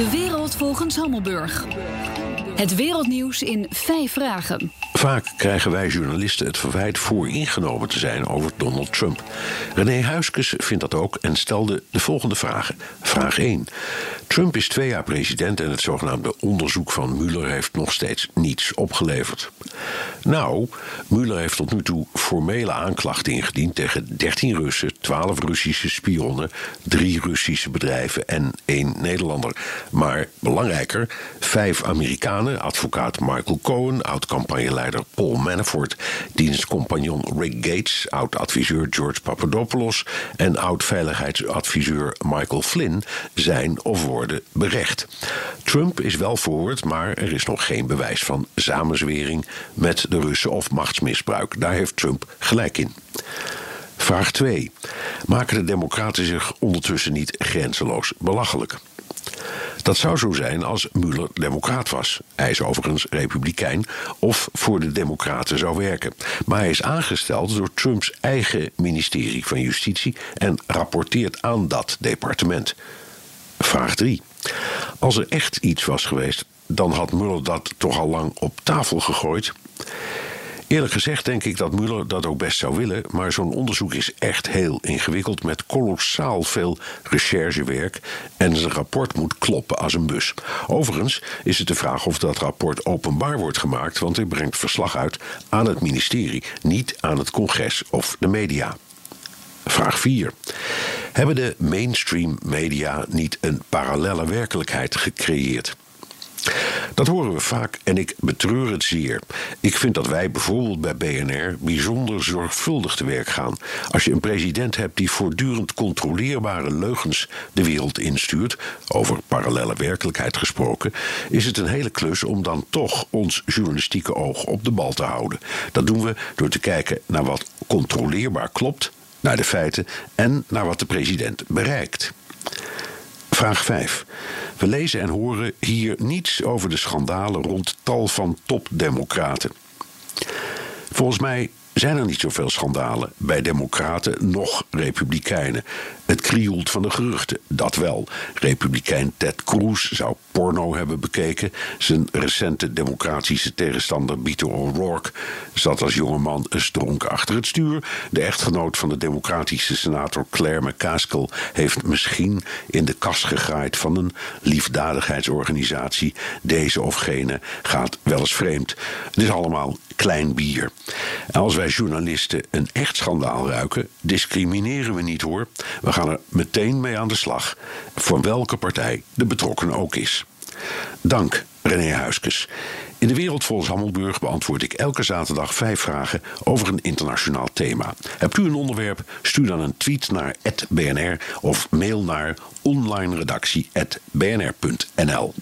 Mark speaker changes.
Speaker 1: De wereld volgens Hammelburg. Het wereldnieuws in vijf vragen.
Speaker 2: Vaak krijgen wij journalisten het verwijt vooringenomen te zijn over Donald Trump. René Huiskes vindt dat ook en stelde de volgende vragen. Vraag 1. Trump is twee jaar president en het zogenaamde onderzoek van Mueller heeft nog steeds niets opgeleverd. Nou, Mueller heeft tot nu toe formele aanklachten ingediend tegen 13 Russen, 12 Russische spionnen, 3 Russische bedrijven en één Nederlander. Maar belangrijker, vijf Amerikanen, advocaat Michael Cohen, oud-campagneleider Paul Manafort, dienstcompagnon Rick Gates, oud-adviseur George Papadopoulos en oud-veiligheidsadviseur Michael Flynn zijn of worden berecht. Trump is wel verhoord, maar er is nog geen bewijs van samenzwering met de Russen of machtsmisbruik. Daar heeft Trump gelijk in. Vraag 2. Maken de Democraten zich ondertussen niet grenzeloos belachelijk? Dat zou zo zijn als Mueller democraat was. Hij is overigens republikein of voor de democraten zou werken. Maar hij is aangesteld door Trumps eigen ministerie van Justitie en rapporteert aan dat departement. Vraag 3. Als er echt iets was geweest, dan had Mueller dat toch al lang op tafel gegooid. Eerlijk gezegd denk ik dat Mueller dat ook best zou willen, maar zo'n onderzoek is echt heel ingewikkeld met kolossaal veel recherchewerk en zijn rapport moet kloppen als een bus. Overigens is het de vraag of dat rapport openbaar wordt gemaakt, want hij brengt verslag uit aan het ministerie, niet aan het congres of de media. Vraag 4. Hebben de mainstream media niet een parallelle werkelijkheid gecreëerd? Dat horen we vaak en ik betreur het zeer. Ik vind dat wij bijvoorbeeld bij BNR bijzonder zorgvuldig te werk gaan. Als je een president hebt die voortdurend controleerbare leugens de wereld instuurt, over parallelle werkelijkheid gesproken, is het een hele klus om dan toch ons journalistieke oog op de bal te houden. Dat doen we door te kijken naar wat controleerbaar klopt, naar de feiten en naar wat de president bereikt. Vraag 5. We lezen en horen hier niets over de schandalen rond tal van topdemocraten. Volgens mij zijn er niet zoveel schandalen bij democraten noch republikeinen. Het krioelt van de geruchten, dat wel. Republikein Ted Cruz zou porno hebben bekeken. Zijn recente democratische tegenstander Beto O'Rourke zat als jongeman een stronk achter het stuur. De echtgenoot van de democratische senator Claire McCaskill heeft misschien in de kast gegraaid van een liefdadigheidsorganisatie. Deze of gene gaat wel eens vreemd. Het is allemaal klein bier. Als wij journalisten een echt schandaal ruiken, discrimineren we niet hoor. We gaan er meteen mee aan de slag, voor welke partij de betrokken ook is. Dank, René Huiskes. In de Wereld volgens Hammelburg beantwoord ik elke zaterdag vijf vragen over een internationaal thema. Hebt u een onderwerp? Stuur dan een tweet naar @bnr of mail naar onlineredactie@bnr.nl.